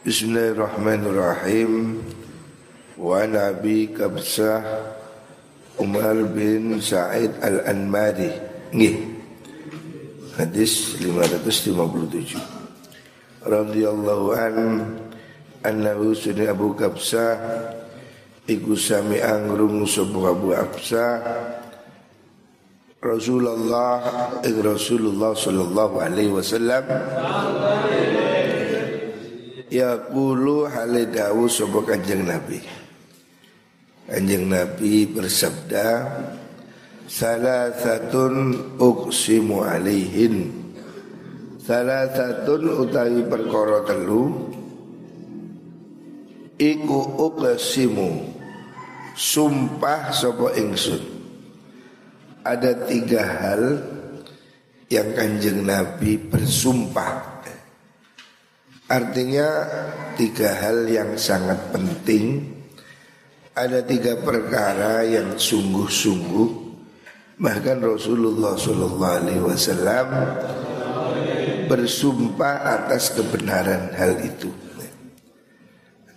Bismillahirrahmanirrahim Wa Nabi Kabsah Umar bin Sa'id Al-Anmari Nggih Hadis 557 Radiyallahu an Annahu sunni Abu Kabsah Iku sami angrung sebuah Abu Kabsah Rasulullah Rasulullah sallallahu alaihi wasallam Ya kulu halidawu sobo kanjeng Nabi. Kanjeng Nabi bersabda Salah satun uksimu alihin Salah satun utawi perkara telu Iku uksimu Sumpah sopo ingsun. Ada tiga hal Yang kanjeng Nabi bersumpah Artinya tiga hal yang sangat penting. Ada tiga perkara yang sungguh-sungguh. Bahkan Rasulullah SAW bersumpah atas kebenaran hal itu.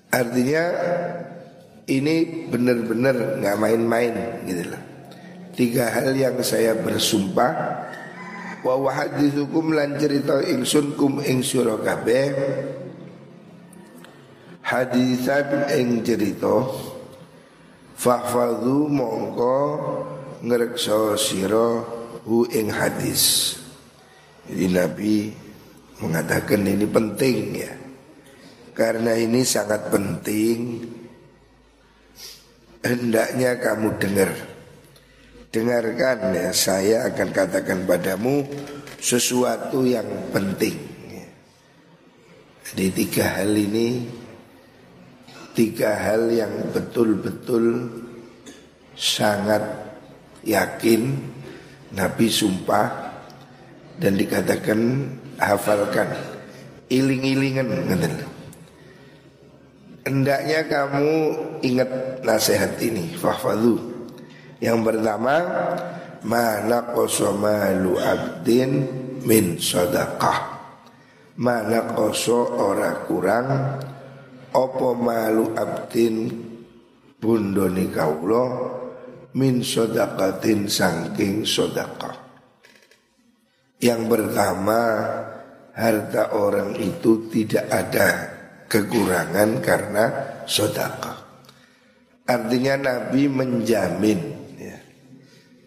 Artinya ini benar-benar nggak main-main gitu loh Tiga hal yang saya bersumpah wa wahadithukum lan cerita ingsun kum ing sira kabeh. Hadisan ing cerita fahfadhu mongko ngrekso sira hu ing hadis. Jadi Nabi mengatakan ini penting ya. Karena ini sangat penting. Hendaknya kamu dengar Dengarkan ya saya akan katakan padamu sesuatu yang penting. Jadi tiga hal ini Tiga hal yang betul-betul sangat yakin Nabi sumpah dan dikatakan hafalkan iling-ilingan Hendaknya kamu ingat nasihat ini Fahfadhu yang pertama mana kosomalu abdin min sodakah mana koso ora kurang opo malu abdin bundoni kaulo min sodakatin sangking sodakah yang pertama harta orang itu tidak ada kekurangan karena sodakah Artinya Nabi menjamin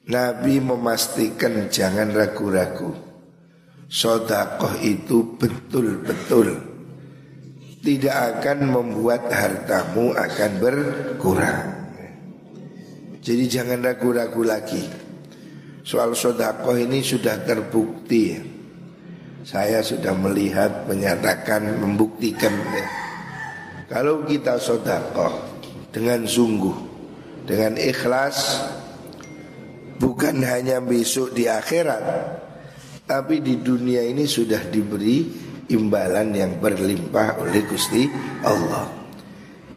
Nabi memastikan jangan ragu-ragu. Sodakoh itu betul-betul Tidak akan membuat hartamu akan berkurang. Jadi jangan ragu-ragu lagi. Soal sodakoh ini sudah terbukti. Saya sudah melihat, menyatakan, membuktikan. Kalau kita sodakoh dengan sungguh Dengan ikhlas bukan hanya besok di akhirat tapi di dunia ini sudah diberi imbalan yang berlimpah oleh Gusti Allah.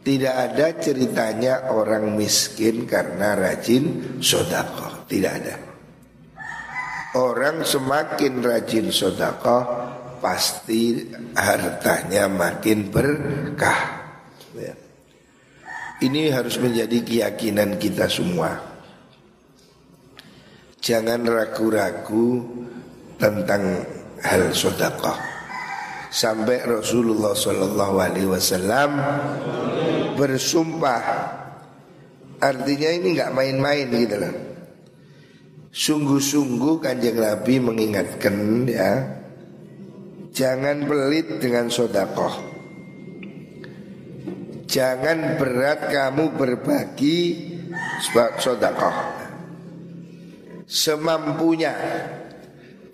Tidak ada ceritanya orang miskin karena rajin sodako. Tidak ada. Orang semakin rajin sodako pasti hartanya makin berkah. Ya. Ini harus menjadi keyakinan kita semua. Jangan ragu-ragu tentang hal sodakoh Sampai Rasulullah Shallallahu Alaihi Wasallam bersumpah. Artinya ini nggak main-main gitu loh. Sungguh-sungguh kanjeng Nabi mengingatkan ya Jangan pelit dengan sodakoh Jangan berat kamu berbagi sodakoh semampunya.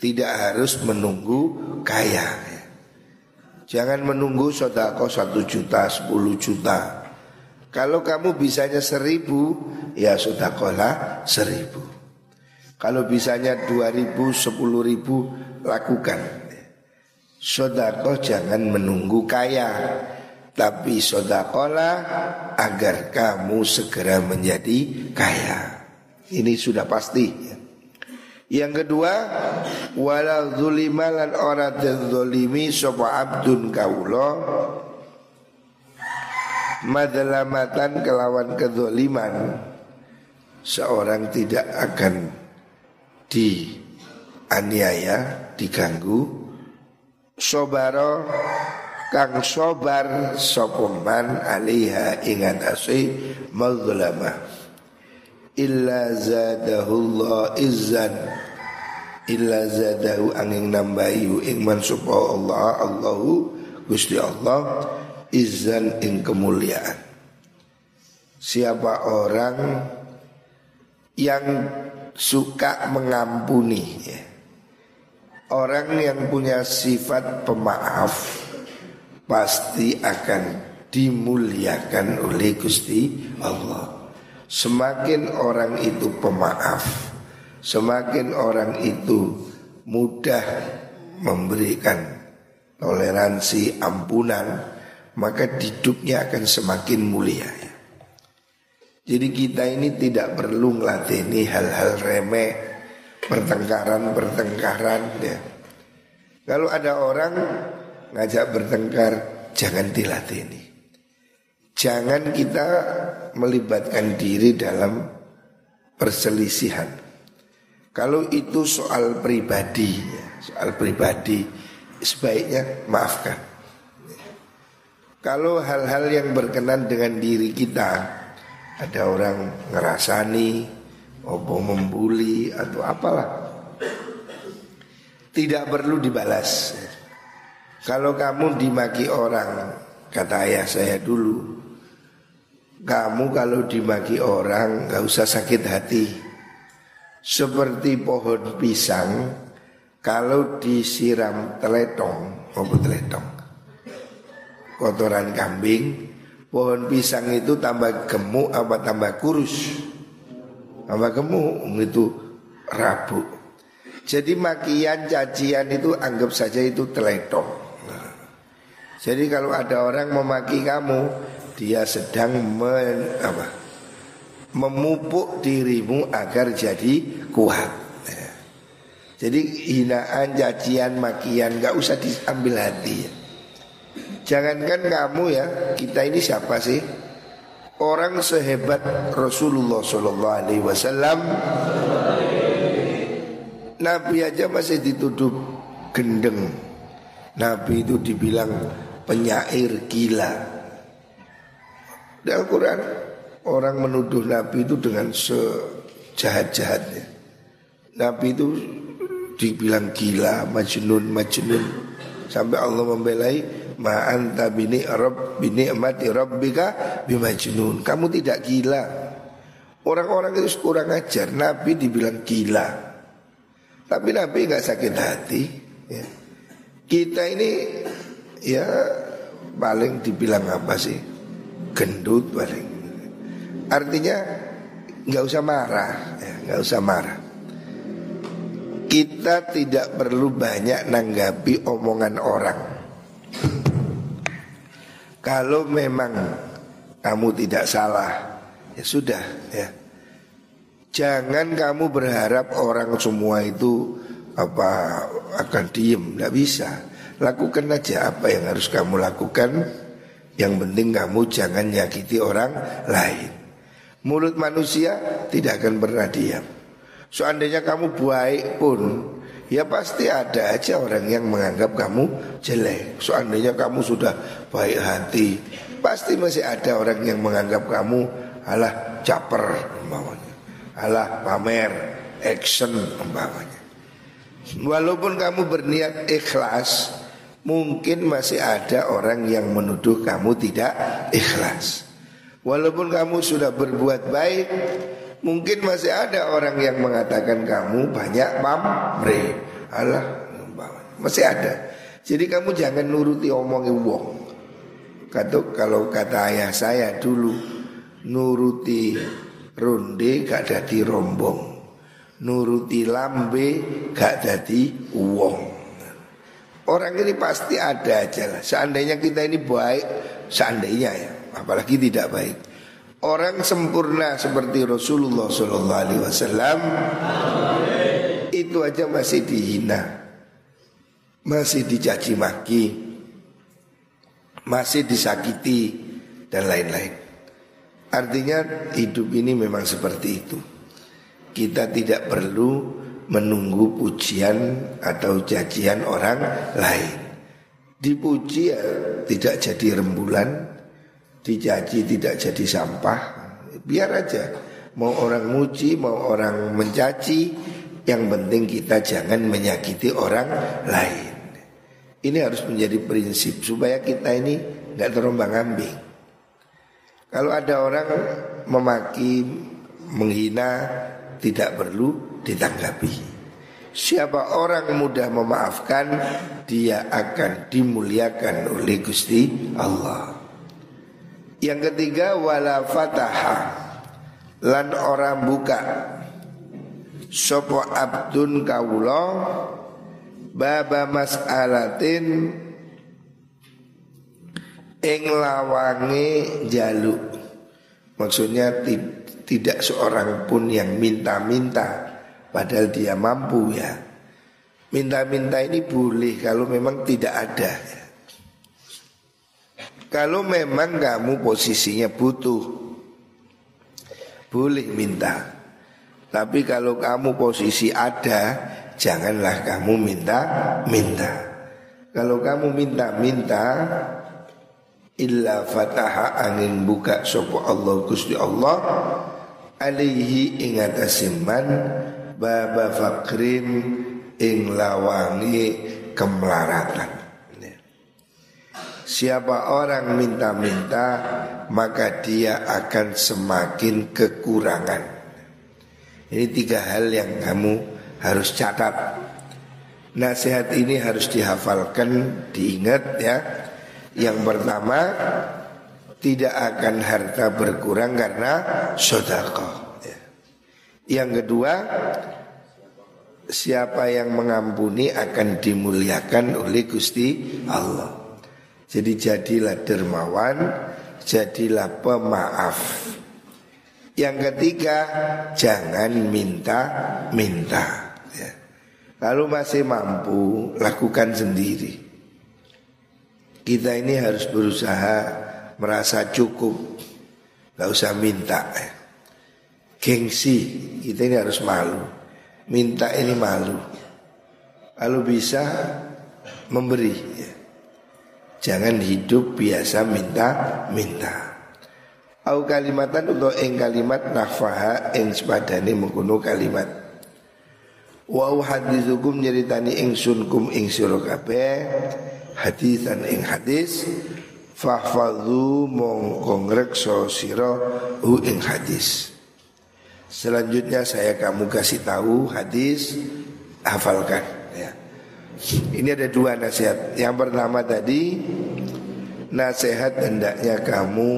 Tidak harus menunggu kaya. Jangan menunggu sodako satu juta sepuluh juta. Kalau kamu bisanya seribu ya sodakolah seribu. Kalau bisanya dua ribu sepuluh ribu lakukan. Sodako jangan menunggu kaya tapi sodakolah agar kamu segera menjadi kaya. Ini sudah pasti. ya. Yang kedua wala zulima lan ora dzalimi sapa abdun kaulo Madlamatan kelawan kedoliman Seorang tidak akan dianiaya, diganggu. Sobaro kang sobar sopoman aliha ingat asih madlamah illa zadahullah izzan illa zadahu angin nambahi ing mansupa Allah Allahu Gusti Allah izzan ing kemuliaan siapa orang yang suka mengampuni ya. Orang yang punya sifat pemaaf pasti akan dimuliakan oleh Gusti Allah. Semakin orang itu pemaaf, semakin orang itu mudah memberikan toleransi, ampunan, maka hidupnya akan semakin mulia. Jadi kita ini tidak perlu ngelatih hal-hal remeh, pertengkaran-pertengkaran ya. Kalau ada orang ngajak bertengkar jangan dilatih Jangan kita melibatkan diri dalam perselisihan. Kalau itu soal pribadi, soal pribadi sebaiknya maafkan. Kalau hal-hal yang berkenan dengan diri kita, ada orang ngerasani, opo membuli atau apalah, tidak perlu dibalas. Kalau kamu dimaki orang, kata ayah saya dulu, kamu kalau dimaki orang gak usah sakit hati. Seperti pohon pisang, kalau disiram teletong, maupun teletong, kotoran kambing, pohon pisang itu tambah gemuk apa tambah kurus? Tambah gemuk, itu rabuk. Jadi makian cacian itu anggap saja itu teletong. Jadi kalau ada orang memaki kamu, dia sedang men, apa, memupuk dirimu agar jadi kuat. Ya. Jadi hinaan, cacian, makian nggak usah diambil hati. Jangankan kamu ya, kita ini siapa sih? Orang sehebat Rasulullah Shallallahu Alaihi Wasallam, Nabi aja masih dituduh gendeng. Nabi itu dibilang penyair gila. Di Al-Quran orang menuduh Nabi itu dengan sejahat-jahatnya. Nabi itu dibilang gila, majnun, majnun. Sampai Allah membelai ma anta bini rabb bini amati rabbika bimajnun. Kamu tidak gila. Orang-orang itu kurang ajar. Nabi dibilang gila. Tapi Nabi nggak sakit hati. Ya. Kita ini ya paling dibilang apa sih gendut paling. Artinya nggak usah marah ya, nggak usah marah. Kita tidak perlu banyak nanggapi omongan orang. Kalau memang kamu tidak salah ya sudah ya. Jangan kamu berharap orang semua itu apa akan diem nggak bisa. Lakukan aja apa yang harus kamu lakukan Yang penting kamu jangan nyakiti orang lain. Mulut manusia tidak akan pernah diam. Seandainya kamu baik pun Ya pasti ada aja orang yang menganggap kamu jelek. Seandainya kamu sudah baik hati Pasti masih ada orang yang menganggap kamu Alah caper umpamanya. Alah pamer Action umpamanya. Walaupun kamu berniat ikhlas Mungkin masih ada orang yang menuduh kamu tidak ikhlas. Walaupun kamu sudah berbuat baik Mungkin masih ada orang yang mengatakan kamu banyak pamre Allah Masih ada. Jadi kamu jangan nuruti omongin wong. Kata, Kalau kata ayah saya dulu Nuruti ronde gak jadi rombong. Nuruti lambe gak jadi uang Orang ini pasti ada aja lah. Seandainya kita ini baik, seandainya ya, apalagi tidak baik. Orang sempurna seperti Rasulullah Wasallam itu aja masih dihina, masih dicaci maki, masih disakiti, dan lain-lain. Artinya hidup ini memang seperti itu. Kita tidak perlu menunggu pujian atau cacian orang lain. Dipuji ya tidak jadi rembulan, dicaci tidak jadi sampah. Biar aja. Mau orang muji, mau orang mencaci, yang penting kita jangan menyakiti orang lain. Ini harus menjadi prinsip supaya kita ini nggak terombang ambing. Kalau ada orang memaki, menghina, tidak perlu ditanggapi. Siapa orang mudah memaafkan, dia akan dimuliakan oleh Gusti Allah. Yang ketiga wala fataha lan orang buka sopo abdun kawula baba mas'alatin ing lawange jaluk. Maksudnya tidak seorang pun yang minta-minta Padahal dia mampu ya. Minta-minta ini boleh kalau memang tidak ada. Kalau memang kamu posisinya butuh Boleh minta. Tapi kalau kamu posisi ada Janganlah kamu minta-minta Kalau kamu minta-minta Illa fataha angin buka sopo Allah Gusti Allah Alaihi ingat asiman baba fakrin ing lawangi kemelaratan. Siapa orang minta-minta maka dia akan semakin kekurangan. Ini tiga hal yang kamu harus catat. Nasihat ini harus dihafalkan, diingat ya. Yang pertama tidak akan harta berkurang karena sodako. Yang kedua Siapa yang mengampuni akan dimuliakan oleh Gusti Allah. Jadi jadilah dermawan Jadilah pemaaf. Yang ketiga Jangan minta-minta. Ya. Kalau masih mampu Lakukan sendiri. Kita ini harus berusaha Merasa cukup. Gak usah minta ya gengsi kita ini harus malu. Minta ini malu. Kalau bisa memberi ya. jangan hidup biasa minta minta. Au kalimatan untuk ing kalimat nafaha ing sepadane mengkuno kalimat. Wa hadithukum nyeritani ingsun kum ing sira kabeh hadisan ing hadis fahfadhu mongko ngrekso sira hu ing hadis Selanjutnya saya kamu kasih tahu hadis hafalkan ya. Ini ada dua nasihat. Yang pertama tadi nasihat hendaknya kamu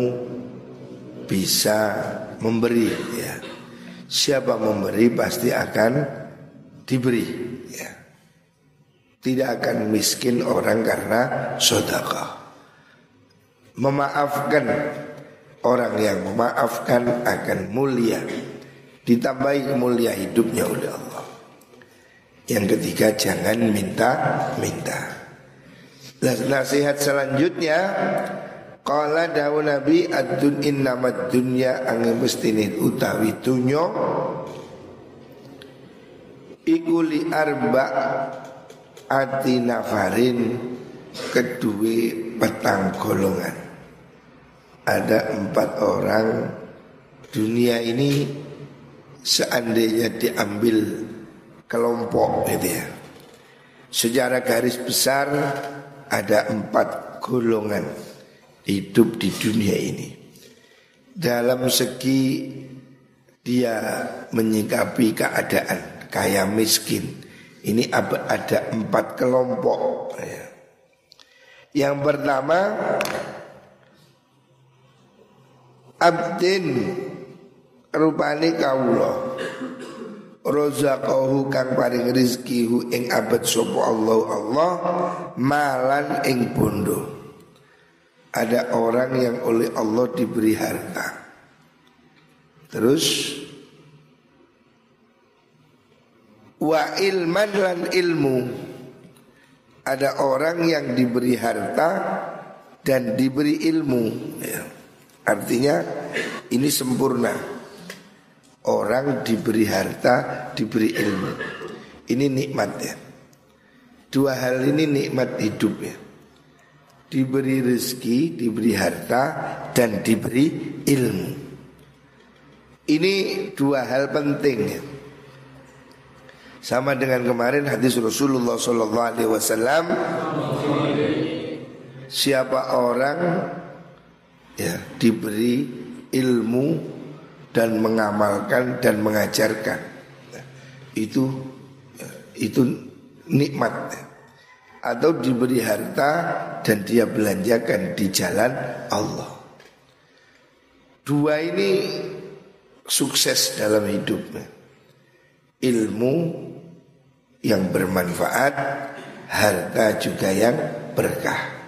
bisa memberi ya. Siapa memberi pasti akan diberi ya. Tidak akan miskin orang karena sodaka Memaafkan Orang yang memaafkan akan mulia ditambahi mulia hidupnya oleh Allah. Yang ketiga jangan minta-minta. Nasihat selanjutnya Qala dawu Nabi adun innamad dunya angin mestini utawi tunyo Iku li arba ati nafarin kedua petang golongan Ada empat orang dunia ini seandainya diambil kelompok gitu ya. Sejarah garis besar ada empat golongan hidup di dunia ini. Dalam segi dia menyikapi keadaan kaya miskin. Ini ada empat kelompok. Ya. Yang pertama abdin rupane kawula rozaqahu kang paring rezeki hu ing abad sapa Allah Allah malan ing bondo ada orang yang oleh Allah diberi harta terus wa ilman lan ilmu ada orang yang diberi harta dan diberi ilmu ya. Artinya ini sempurna. Orang diberi harta, diberi ilmu. Ini nikmat ya. Dua hal ini nikmat hidup ya. Diberi rezeki, diberi harta, dan diberi ilmu. Ini dua hal penting ya. Sama dengan kemarin hadis Rasulullah Wasallam. Siapa orang ya diberi ilmu dan mengamalkan dan mengajarkan itu itu nikmat atau diberi harta dan dia belanjakan di jalan Allah. Dua ini sukses dalam hidupnya. Ilmu yang bermanfaat, harta juga yang berkah.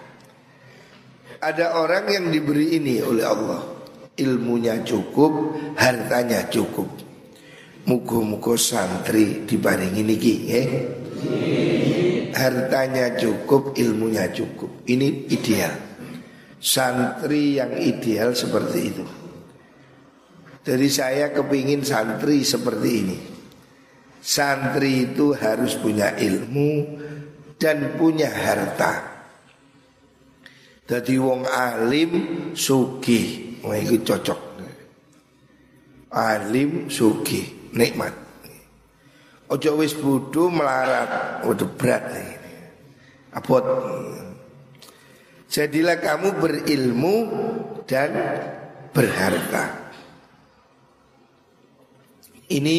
Ada orang yang diberi ini oleh Allah, ilmunya cukup, hartanya cukup. Mugo-mugo santri dibarengi niki, eh? Hartanya cukup, ilmunya cukup. Ini ideal. Santri yang ideal seperti itu. Jadi saya kepingin santri seperti ini. Santri itu harus punya ilmu dan punya harta. Jadi wong alim sugih, wah itu cocok. Alim sugih, nikmat. Ojo wis bodoh melarat, udah berat ini. Abot. Jadilah kamu berilmu dan berharta. Ini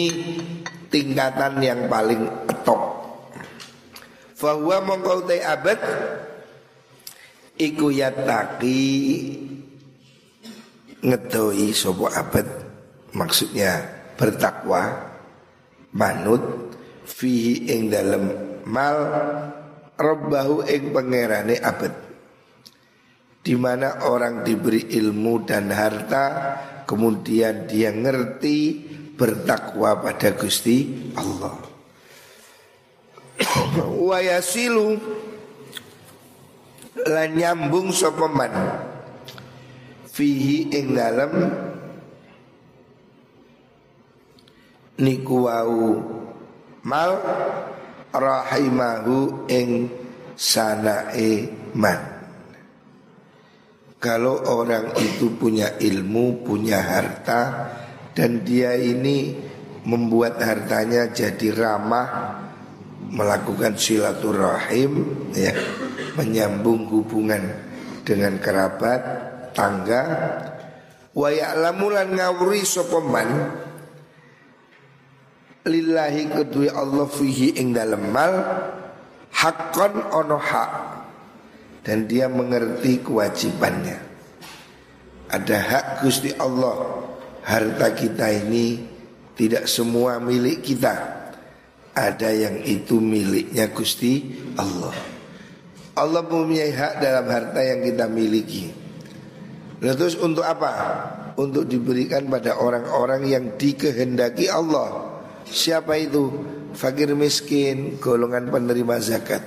tingkatan yang paling top. Fahuwa mongkau abad Iku yataki Ngedoi sopo abad. Maksudnya bertakwa Manut Fihi ing dalam mal Robbahu ing pangerane abad. Di mana orang diberi ilmu dan harta kemudian dia ngerti bertakwa pada Gusti Allah. Wa yasilu lan nyambung sapa man fihi ing dalem niku mal rahimahu ing sanae man. Kalau orang itu punya ilmu, punya harta, dan dia ini membuat hartanya jadi ramah melakukan silaturahim ya menyambung hubungan dengan kerabat tangga wa ya'lamu lan ngawuri sapa lillahi kedua Allah fihi ing dalem mal hakon ono hak dan dia mengerti kewajibannya ada hak Gusti Allah harta kita ini tidak semua milik kita. Ada yang itu miliknya Gusti Allah. Allah mempunyai hak dalam harta yang kita miliki. Lalu terus untuk apa? Untuk diberikan pada orang-orang yang dikehendaki Allah. Siapa itu? Fakir miskin, golongan penerima zakat.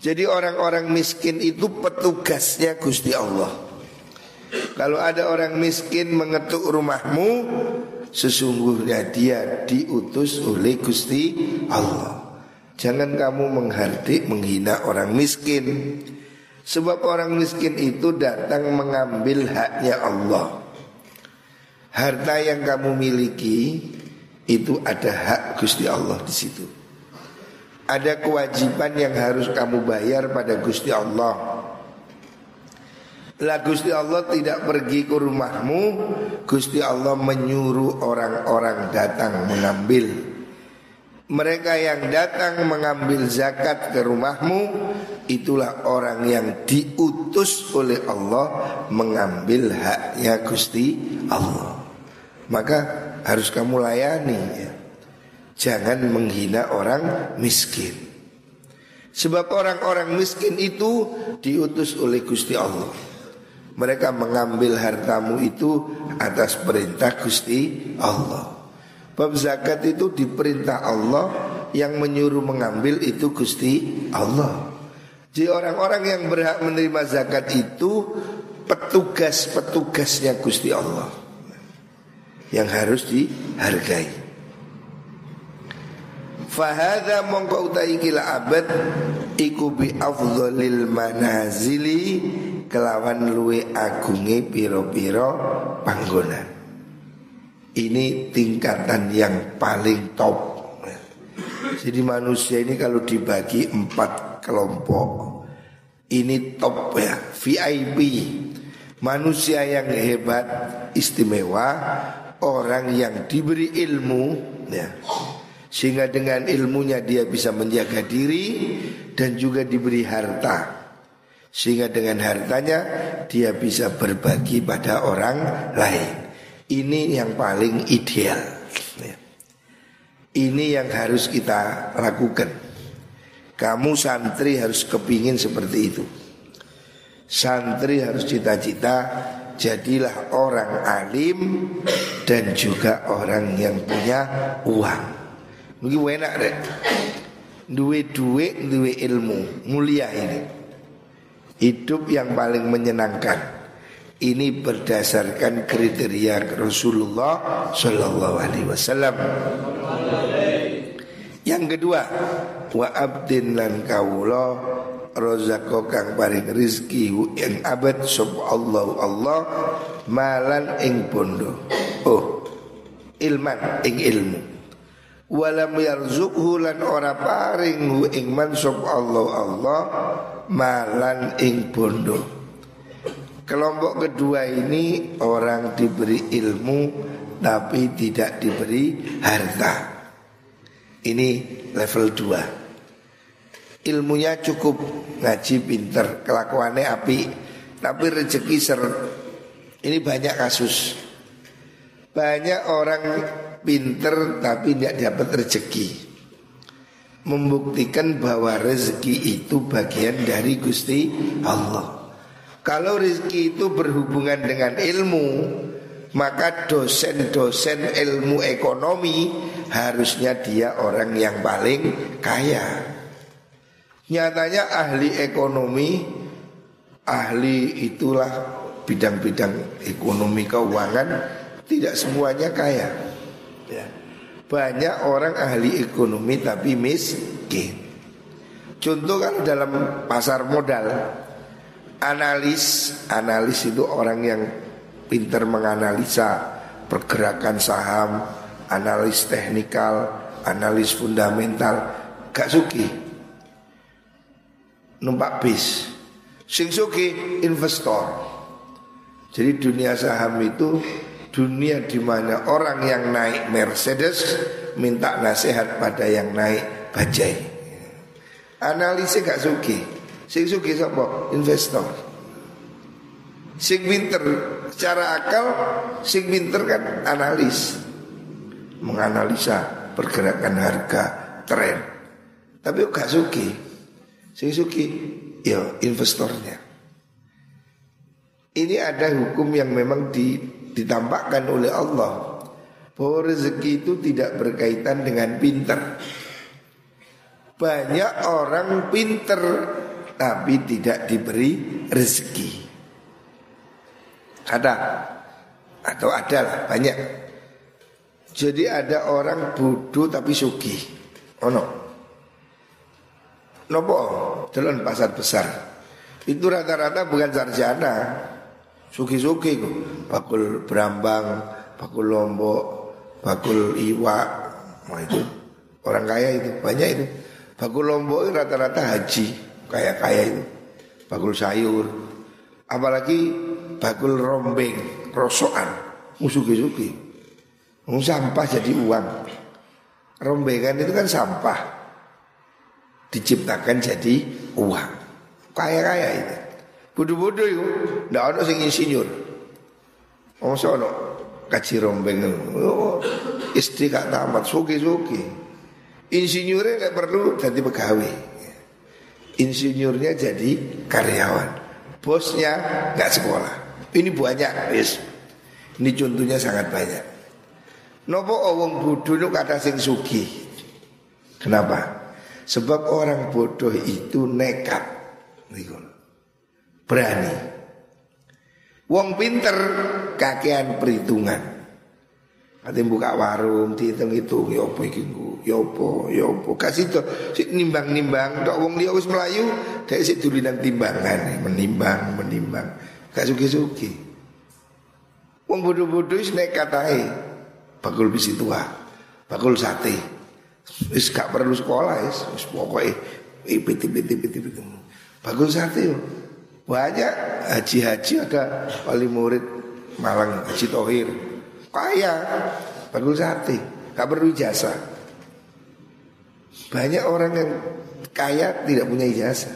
Jadi orang-orang miskin itu petugasnya Gusti Allah. Kalau ada orang miskin mengetuk rumahmu Sesungguhnya dia diutus oleh Gusti Allah Jangan kamu menghardik menghina orang miskin Sebab orang miskin itu datang mengambil haknya Allah Harta yang kamu miliki itu ada hak Gusti Allah di situ. Ada kewajiban yang harus kamu bayar pada Gusti Allah. Lah Gusti Allah tidak pergi ke rumahmu Gusti Allah menyuruh orang-orang datang mengambil Mereka yang datang mengambil zakat ke rumahmu Itulah orang yang diutus oleh Allah Mengambil haknya Gusti Allah Maka harus kamu layani ya. Jangan menghina orang miskin Sebab orang-orang miskin itu diutus oleh Gusti Allah mereka mengambil hartamu itu atas perintah Gusti Allah. Bab zakat itu diperintah Allah yang menyuruh mengambil itu Gusti Allah. Jadi orang-orang yang berhak menerima zakat itu petugas-petugasnya Gusti Allah yang harus dihargai. Fahada mongko utai kila abad iku bi afdhalil manazili kelawan luwe agunge piro-piro panggonan. Ini tingkatan yang paling top. Jadi manusia ini kalau dibagi empat kelompok Ini top ya VIP Manusia yang hebat istimewa Orang yang diberi ilmu ya sehingga dengan ilmunya dia bisa menjaga diri dan juga diberi harta. Sehingga dengan hartanya dia bisa berbagi pada orang lain. Ini yang paling ideal. Ini yang harus kita lakukan. Kamu santri harus kepingin seperti itu. Santri harus cita-cita jadilah orang alim dan juga orang yang punya uang. Mungkin enak deh. Duwe duwe, duwe ilmu, mulia ini. Hidup yang paling menyenangkan. Ini berdasarkan kriteria Rasulullah Shallallahu Alaihi Wasallam. Yang kedua, wa abdin lan kawula rozako kang paring rizki yang abad sub Allah Allah malan ing bondo. Oh, ilman ing ilmu. Walam yarzukhu lan ora paring hu ing mansub Allah Allah malan ing bondo. Kelompok kedua ini orang diberi ilmu tapi tidak diberi harta. Ini level 2 ilmunya cukup. Ngaji pinter kelakuannya api tapi rezeki ser. Ini banyak kasus. Banyak orang pinter tapi tidak dapat rezeki. Membuktikan bahwa rezeki itu bagian dari Gusti Allah. Kalau rezeki itu berhubungan dengan ilmu Maka dosen-dosen ilmu ekonomi Harusnya dia orang yang paling kaya Nyatanya ahli ekonomi Ahli itulah bidang-bidang ekonomi keuangan Tidak semuanya kaya. Ya. Banyak orang ahli ekonomi tapi miskin. Contoh kan dalam pasar modal Analis Analis itu orang yang pintar menganalisa Pergerakan saham Analis teknikal Analis fundamental Gak suki Numpak bis Sing suki investor Jadi dunia saham itu dunia di mana orang yang naik Mercedes minta nasihat pada yang naik bajai. Analisis gak suki. Sing suki sapa? Investor. Sing pinter secara akal sing pinter kan analis. Menganalisa pergerakan harga tren. Tapi gak suki. Sing suki ya investornya. Ini ada hukum yang memang di ditampakkan oleh Allah bahwa rezeki itu tidak berkaitan dengan pinter. Banyak orang pinter tapi tidak diberi rezeki. Ada atau ada lah banyak. Jadi ada orang bodoh tapi suki. Oh no. Nopo, jalan pasar besar. Itu rata-rata bukan sarjana, Suki-suki kok. Bakul berambang, bakul lombok, bakul iwa. Nah itu orang kaya itu banyak itu. Bakul lombok rata-rata haji, kaya-kaya itu. Bakul sayur. Apalagi bakul rombeng, rosokan. Musuki-suki. Sampah jadi uang. Rombengan itu kan sampah. Diciptakan jadi uang. Kaya-kaya itu. Bodoh-bodoh itu. Tidak ada sing insinyur Oh ono kaji rombeng oh, Istri gak tamat Suki-suki. Insinyurnya gak perlu jadi pegawai. Insinyurnya jadi karyawan. Bosnya gak sekolah. Ini banyak wis. Ini contohnya sangat banyak. Nopo wong bodoh kata sing suki? Kenapa? Sebab orang bodoh itu nekat. Berani. Wong pinter kakean perhitungan. Ate buka warung dihitung-hitung ya apa iki ya apa? Ya apa? Kasih to sik nimbang-nimbang tok wong liya wis melayu dek sik dulinan timbangan. Menimbang menimbang. Gak sugi-sugi wong bodoh-bodoh wis nekat ae. Bakul bisi tua bakul sate wis gak perlu sekolah wis wis pokoke ipit ipit ipit ipit bakul sate banyak haji-haji ada wali murid Malang Haji Tohir. Kaya Bagul sate Gak perlu ijazah. Banyak orang yang kaya tidak punya ijazah.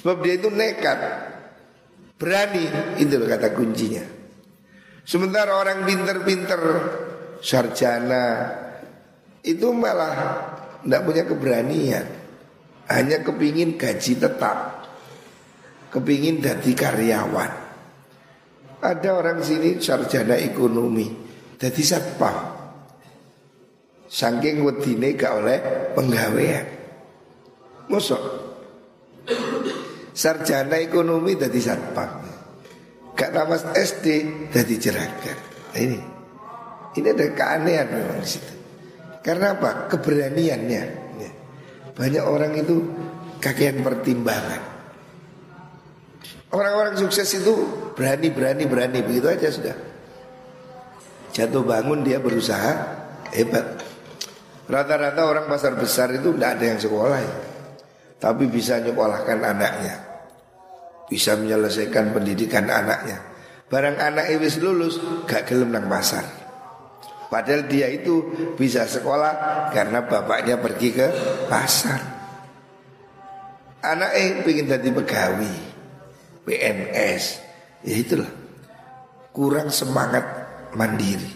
Sebab dia itu nekat Berani Itu loh kata kuncinya. Sementara orang pinter-pinter Sarjana Itu malah Tidak punya keberanian Hanya kepingin gaji tetap Kepingin jadi karyawan Ada orang sini sarjana ekonomi jadi satpam. Saking wedine gak oleh penggawean. Mosok sarjana ekonomi jadi satpam. Gak tamas SD jadi jeragan. Nah ini ini ada keanehan memang di situ. Karena apa? Keberaniannya. Ya. Banyak orang itu kakean pertimbangan. Orang-orang sukses itu berani, berani, berani begitu aja sudah. Jatuh bangun dia berusaha hebat. Rata-rata orang pasar besar itu tidak ada yang sekolah ya. Tapi bisa nyekolahkan anaknya Bisa menyelesaikan pendidikan anaknya Barang anak wis lulus gak gelem nang pasar Padahal dia itu bisa sekolah karena bapaknya pergi ke pasar Anak eh pengen jadi pegawai PNS Ya itulah Kurang semangat mandiri.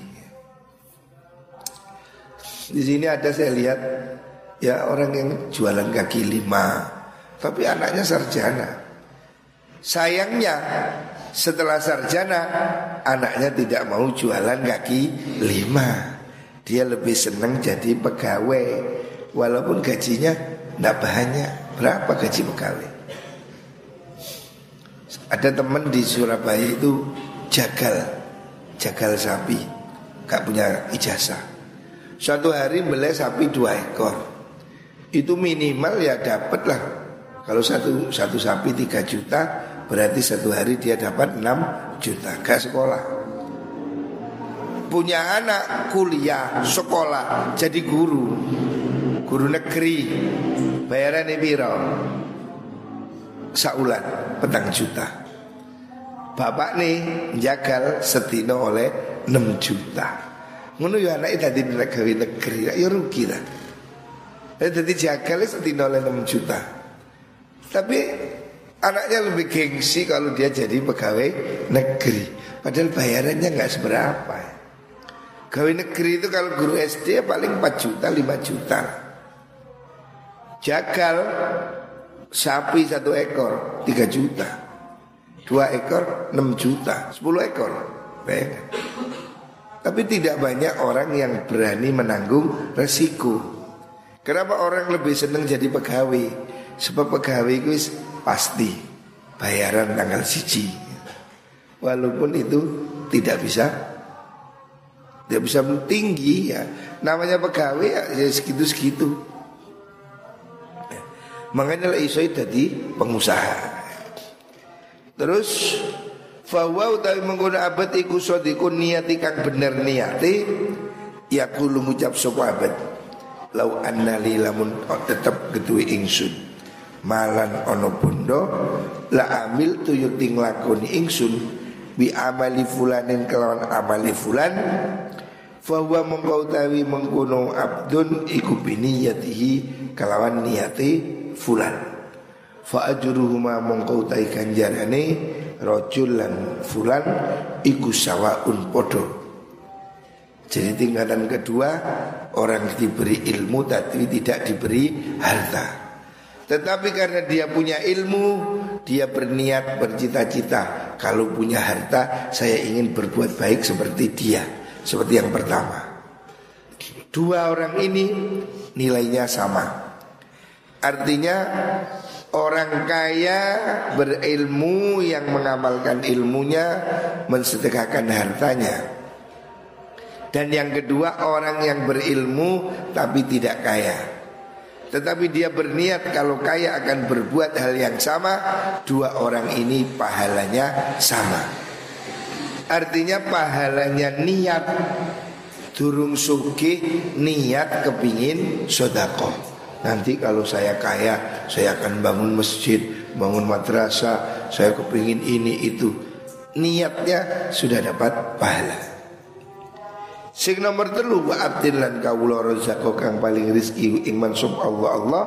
Di sini ada saya lihat ya orang yang jualan kaki lima, tapi anaknya sarjana. Sayangnya setelah sarjana anaknya tidak mau jualan kaki lima. Dia lebih senang jadi pegawai walaupun gajinya tidak banyak. Berapa gaji pegawai? Ada teman di Surabaya itu jagal jagal sapi Gak punya ijazah Suatu hari beli sapi dua ekor Itu minimal ya dapat lah Kalau satu, satu sapi tiga juta Berarti satu hari dia dapat enam juta. Gak sekolah. Punya anak kuliah sekolah Jadi guru. Guru negeri. Bayaran piro? Saulan petang juta. Bapak nih jagal setino oleh 6 juta. Ngono ya anak tadi gawe negeri. Ya rugi lah. Jadi jagal setino oleh 6 juta. Tapi anaknya lebih gengsi kalau dia jadi pegawai negeri. Padahal bayarannya nggak seberapa. Gawe negeri itu kalau guru SD paling 4 juta, 5 juta. Jagal sapi satu ekor 3 juta. Dua ekor 6 juta 10 ekor Bayangkan Tapi tidak banyak orang yang berani menanggung resiko Kenapa orang lebih senang jadi pegawai Sebab pegawai itu pasti Bayaran tanggal siji. Walaupun itu tidak bisa Tidak bisa tinggi ya. Namanya pegawai ya, ya segitu-segitu. Makanya lah iso jadi pengusaha. Terus Fawa utawi menggunakan abad iku sodikun niati kang bener niati Ya kulu ngucap sopo abad. Lau anna li lamun tetep getui ingsun Malan ono bondo La amil tuyuting lakoni ingsun Bi amali fulanin kelawan amali fulan Fahuwa mengkau tawi mengkuno abdun iku biniyatihi kelawan niati fulan. Fa ajruhuma mongko utai ganjarane rajul lan fulan iku sawaun podo jadi tingkatan kedua orang diberi ilmu tapi tidak diberi harta tetapi karena dia punya ilmu Dia berniat bercita-cita. Kalau punya harta Saya ingin berbuat baik seperti dia Seperti yang pertama. Dua orang ini nilainya sama. Artinya Orang kaya berilmu yang mengamalkan ilmunya Mensedekahkan hartanya. Dan yang kedua orang yang berilmu tapi tidak kaya Tetapi dia berniat kalau kaya akan berbuat hal yang sama Dua orang ini pahalanya sama. Artinya pahalanya niat. Durung suki niat kepingin sodakoh Nanti kalau saya kaya Saya akan bangun masjid Bangun madrasah Saya kepingin ini itu. Niatnya sudah dapat pahala Sing nomor telu wa abdin lan kawula rezako kang paling rizki ing mansub Allah Allah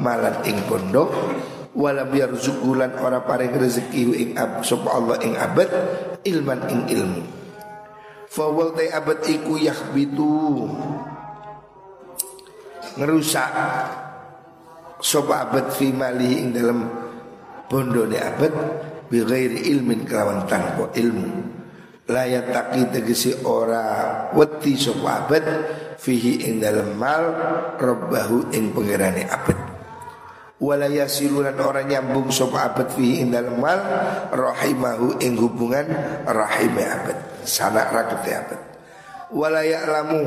malan ing pondok. Wala biar zukulan ora paring rezeki ing sub Allah ing abad ilman ing ilmu. Fawal te abad iku yahbitu. Ngerusak sopa abad fi mali ing dalam bondone abad bi ilmin kelawan tanpa ilmu layat taki tegesi ora wedi sopa abad fihi ing dalam mal robbahu ing pengerane abad. Wala yasilulan orang nyambung sopa abad fihi ing dalam mal rahimahu ing hubungan rahime abad sanak rakete abad. Wala ya'lamu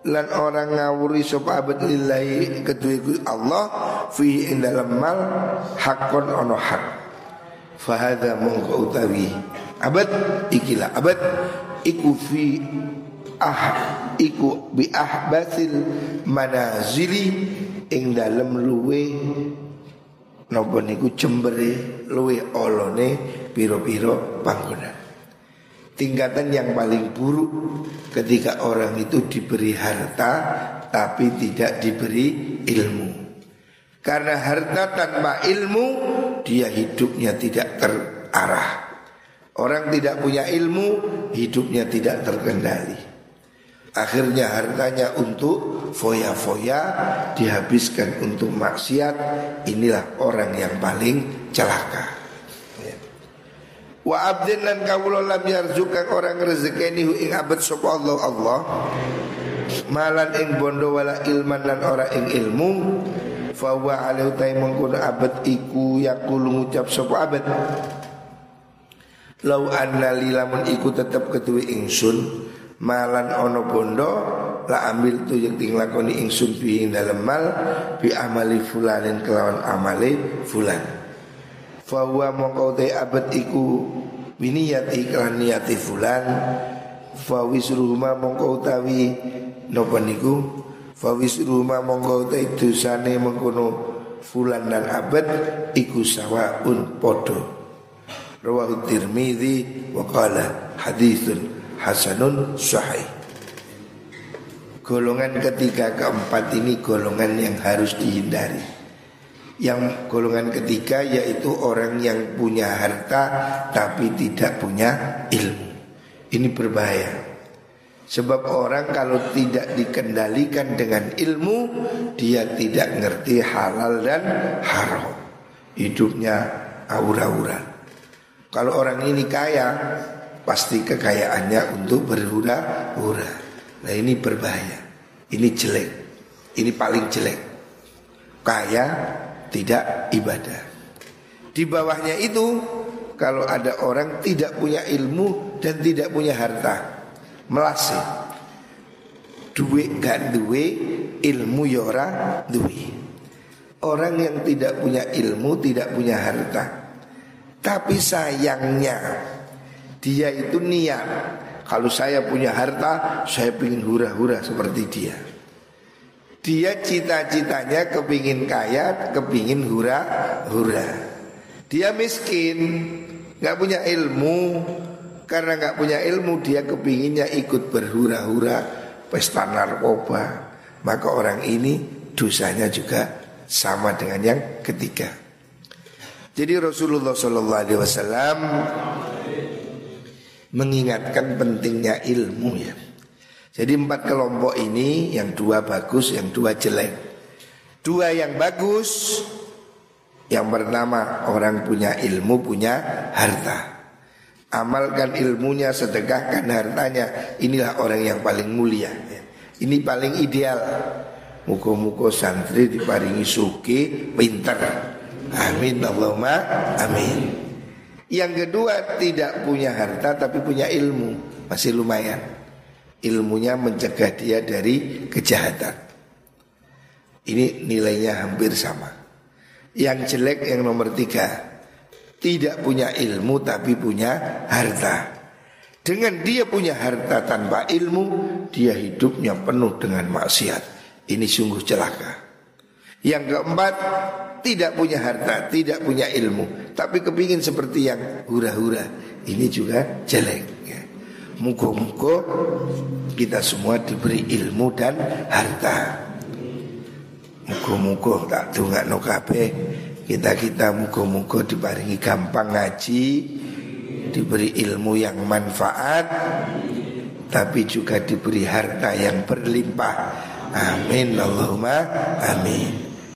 lan orang ngawuri sapa abad lillahi kedua Allah fi ing dalam mal hakon ono hak. Fahada mongko utawi abad ikilah abad iku fi ah iku bi ahbatil manazili ing dalam luwe napa niku jembere luwe olone piro-piro panggonan tingkatan yang paling buruk ketika orang itu diberi harta tapi tidak diberi ilmu. Karena harta tanpa ilmu dia hidupnya tidak terarah. Orang tidak punya ilmu hidupnya tidak terkendali. Akhirnya hartanya untuk foya-foya dihabiskan untuk maksiat. Inilah orang yang paling celaka. Wa abdin lan kawula lam yarzukan orang rezekeni hu ing abad sapa Allah Allah malan ing bondo wala ilman lan ora ing ilmu fa wa alaihi ta mengkono abad iku yaqulu ngucap sapa abad Lau anna lilamun iku tetep ketuwi ingsun malan ono bondo la ambil tu yang ting lakoni ingsun bi ing dalem mal bi amali fulanin kelawan amale fulan. Fahuwa mongkau te abad iku Biniyati iklan niyati fulan. Fawisruhuma mongkau tawi Nopo niku? Fawisruhuma mongkau te dosane mengkono Fulan dan abad Iku sawaun podo Rawahu tirmidhi Waqala hadithun hasanun sahih Golongan ketiga keempat ini golongan yang harus dihindari yang golongan ketiga yaitu orang yang punya harta tapi tidak punya ilmu. Ini berbahaya. Sebab orang kalau tidak dikendalikan dengan ilmu Dia tidak ngerti halal dan haram Hidupnya aura-aura Kalau orang ini kaya Pasti kekayaannya untuk berhura-hura Nah ini berbahaya Ini jelek Ini paling jelek Kaya tidak ibadah. Di bawahnya itu kalau ada orang tidak punya ilmu dan tidak punya harta, melasi. Duit gak duwe, ilmu yora ya duwe. Orang yang tidak punya ilmu, tidak punya harta. Tapi sayangnya dia itu niat kalau saya punya harta, saya ingin hura-hura seperti dia. Dia cita-citanya kepingin kaya, kepingin hura-hura. Dia miskin, nggak punya ilmu. Karena nggak punya ilmu, dia kepinginnya ikut berhura-hura, pesta narkoba. Maka orang ini dosanya juga sama dengan yang ketiga. Jadi Rasulullah Shallallahu Alaihi Wasallam mengingatkan pentingnya ilmu ya. Jadi empat kelompok ini yang dua bagus, yang dua jelek. Dua yang bagus, yang pertama orang punya ilmu, punya harta. Amalkan ilmunya, sedekahkan hartanya. Inilah orang yang paling mulia. Ini paling ideal. Muko-muko santri diparingi suki, pinter. Amin Allahumma amin. Yang kedua tidak punya harta tapi punya ilmu masih lumayan. Ilmunya mencegah dia dari kejahatan. Ini nilainya hampir sama. Yang jelek yang nomor tiga tidak punya ilmu tapi punya harta. Dengan dia punya harta tanpa ilmu, dia hidupnya penuh dengan maksiat. Ini sungguh celaka. Yang keempat, tidak punya harta, tidak punya ilmu, tapi kepingin seperti yang hura-hura. Ini juga jelek. Ya. Muka-muka kita semua diberi ilmu dan harta. Muka-muka tak tunggak no kabeh kita-kita muka-muka diparingi gampang ngaji Diberi ilmu yang manfaat Tapi juga diberi harta yang berlimpah Amin Allahumma amin